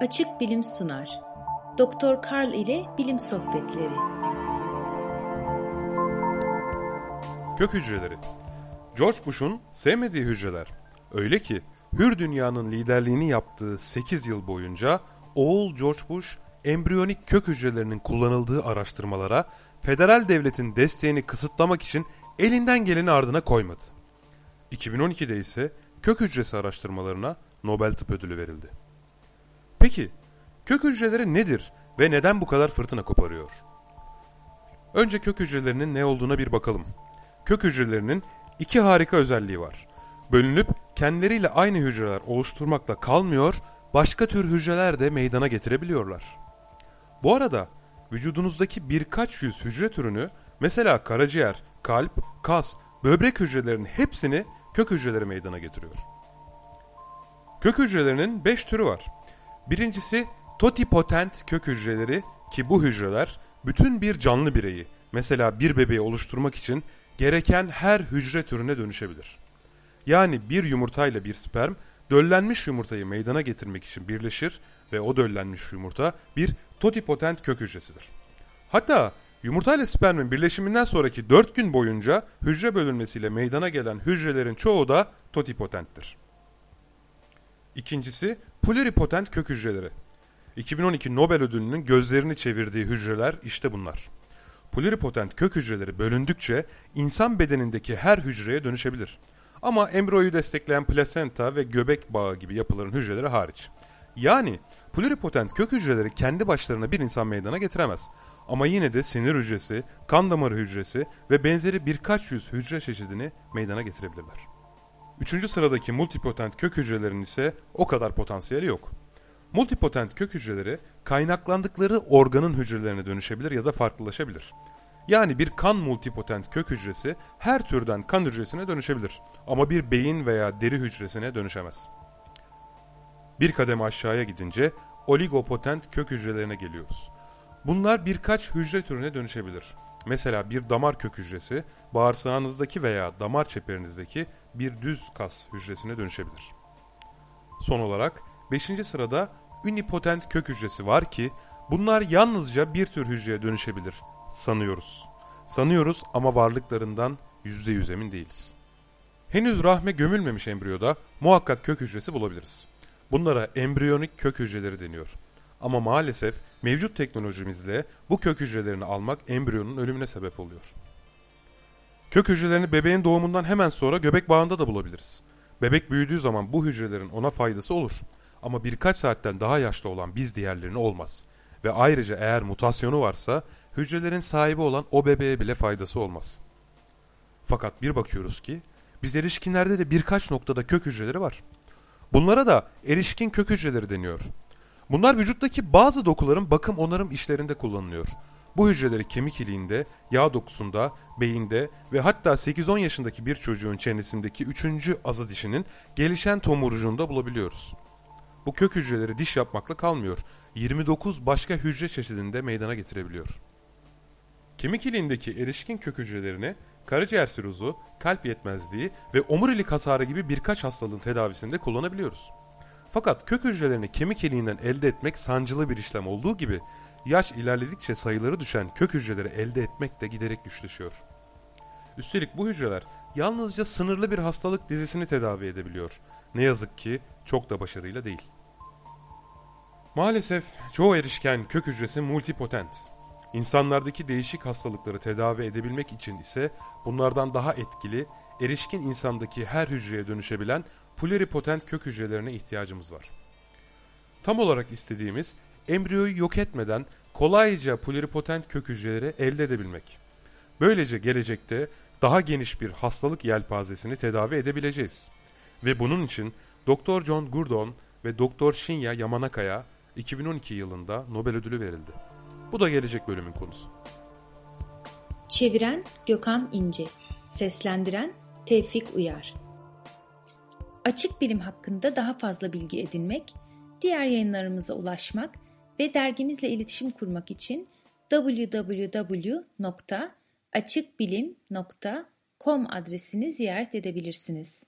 Açık Bilim sunar. Doktor Karl ile Bilim Sohbetleri. Kök hücreleri. George Bush'un sevmediği hücreler. Öyle ki Hür Dünya'nın liderliğini yaptığı 8 yıl boyunca oğul George Bush embriyonik kök hücrelerinin kullanıldığı araştırmalara federal devletin desteğini kısıtlamak için elinden geleni ardına koymadı. 2012'de ise kök hücresi araştırmalarına Nobel Tıp Ödülü verildi. Peki kök hücreleri nedir ve neden bu kadar fırtına koparıyor? Önce kök hücrelerinin ne olduğuna bir bakalım. Kök hücrelerinin iki harika özelliği var. Bölünüp kendileriyle aynı hücreler oluşturmakla kalmıyor, başka tür hücreler de meydana getirebiliyorlar. Bu arada vücudunuzdaki birkaç yüz hücre türünü mesela karaciğer, kalp, kas, böbrek hücrelerinin hepsini kök hücreleri meydana getiriyor. Kök hücrelerinin 5 türü var. Birincisi totipotent kök hücreleri ki bu hücreler bütün bir canlı bireyi mesela bir bebeği oluşturmak için gereken her hücre türüne dönüşebilir. Yani bir yumurtayla bir sperm döllenmiş yumurtayı meydana getirmek için birleşir ve o döllenmiş yumurta bir totipotent kök hücresidir. Hatta yumurta ile spermin birleşiminden sonraki 4 gün boyunca hücre bölünmesiyle meydana gelen hücrelerin çoğu da totipotenttir. İkincisi pluripotent kök hücreleri. 2012 Nobel ödülünün gözlerini çevirdiği hücreler işte bunlar. Pluripotent kök hücreleri bölündükçe insan bedenindeki her hücreye dönüşebilir. Ama embriyoyu destekleyen plasenta ve göbek bağı gibi yapıların hücreleri hariç. Yani pluripotent kök hücreleri kendi başlarına bir insan meydana getiremez. Ama yine de sinir hücresi, kan damarı hücresi ve benzeri birkaç yüz hücre çeşidini meydana getirebilirler. Üçüncü sıradaki multipotent kök hücrelerin ise o kadar potansiyeli yok. Multipotent kök hücreleri kaynaklandıkları organın hücrelerine dönüşebilir ya da farklılaşabilir. Yani bir kan multipotent kök hücresi her türden kan hücresine dönüşebilir ama bir beyin veya deri hücresine dönüşemez. Bir kademe aşağıya gidince oligopotent kök hücrelerine geliyoruz. Bunlar birkaç hücre türüne dönüşebilir. Mesela bir damar kök hücresi bağırsağınızdaki veya damar çeperinizdeki bir düz kas hücresine dönüşebilir. Son olarak 5. sırada unipotent kök hücresi var ki bunlar yalnızca bir tür hücreye dönüşebilir sanıyoruz. Sanıyoruz ama varlıklarından %100 emin değiliz. Henüz rahme gömülmemiş embriyoda muhakkak kök hücresi bulabiliriz. Bunlara embriyonik kök hücreleri deniyor. Ama maalesef mevcut teknolojimizle bu kök hücrelerini almak embriyonun ölümüne sebep oluyor. Kök hücrelerini bebeğin doğumundan hemen sonra göbek bağında da bulabiliriz. Bebek büyüdüğü zaman bu hücrelerin ona faydası olur. Ama birkaç saatten daha yaşlı olan biz diğerlerine olmaz. Ve ayrıca eğer mutasyonu varsa hücrelerin sahibi olan o bebeğe bile faydası olmaz. Fakat bir bakıyoruz ki biz erişkinlerde de birkaç noktada kök hücreleri var. Bunlara da erişkin kök hücreleri deniyor. Bunlar vücuttaki bazı dokuların bakım onarım işlerinde kullanılıyor. Bu hücreleri kemik iliğinde, yağ dokusunda, beyinde ve hatta 8-10 yaşındaki bir çocuğun çenesindeki 3. azı dişinin gelişen tomurcuğunda bulabiliyoruz. Bu kök hücreleri diş yapmakla kalmıyor. 29 başka hücre çeşidinde meydana getirebiliyor. Kemik iliğindeki erişkin kök hücrelerini karaciğer sirozu, kalp yetmezliği ve omurilik hasarı gibi birkaç hastalığın tedavisinde kullanabiliyoruz. Fakat kök hücrelerini kemik iliğinden elde etmek sancılı bir işlem olduğu gibi yaş ilerledikçe sayıları düşen kök hücreleri elde etmek de giderek güçleşiyor. Üstelik bu hücreler yalnızca sınırlı bir hastalık dizisini tedavi edebiliyor. Ne yazık ki çok da başarıyla değil. Maalesef çoğu erişken kök hücresi multipotent. İnsanlardaki değişik hastalıkları tedavi edebilmek için ise bunlardan daha etkili, erişkin insandaki her hücreye dönüşebilen pluripotent kök hücrelerine ihtiyacımız var. Tam olarak istediğimiz embriyoyu yok etmeden kolayca pluripotent kök hücreleri elde edebilmek. Böylece gelecekte daha geniş bir hastalık yelpazesini tedavi edebileceğiz. Ve bunun için Dr. John Gurdon ve Dr. Shinya Yamanaka'ya 2012 yılında Nobel ödülü verildi. Bu da gelecek bölümün konusu. Çeviren Gökhan İnce Seslendiren Tevfik Uyar Açık bilim hakkında daha fazla bilgi edinmek, diğer yayınlarımıza ulaşmak ve dergimizle iletişim kurmak için www.açıkbilim.com adresini ziyaret edebilirsiniz.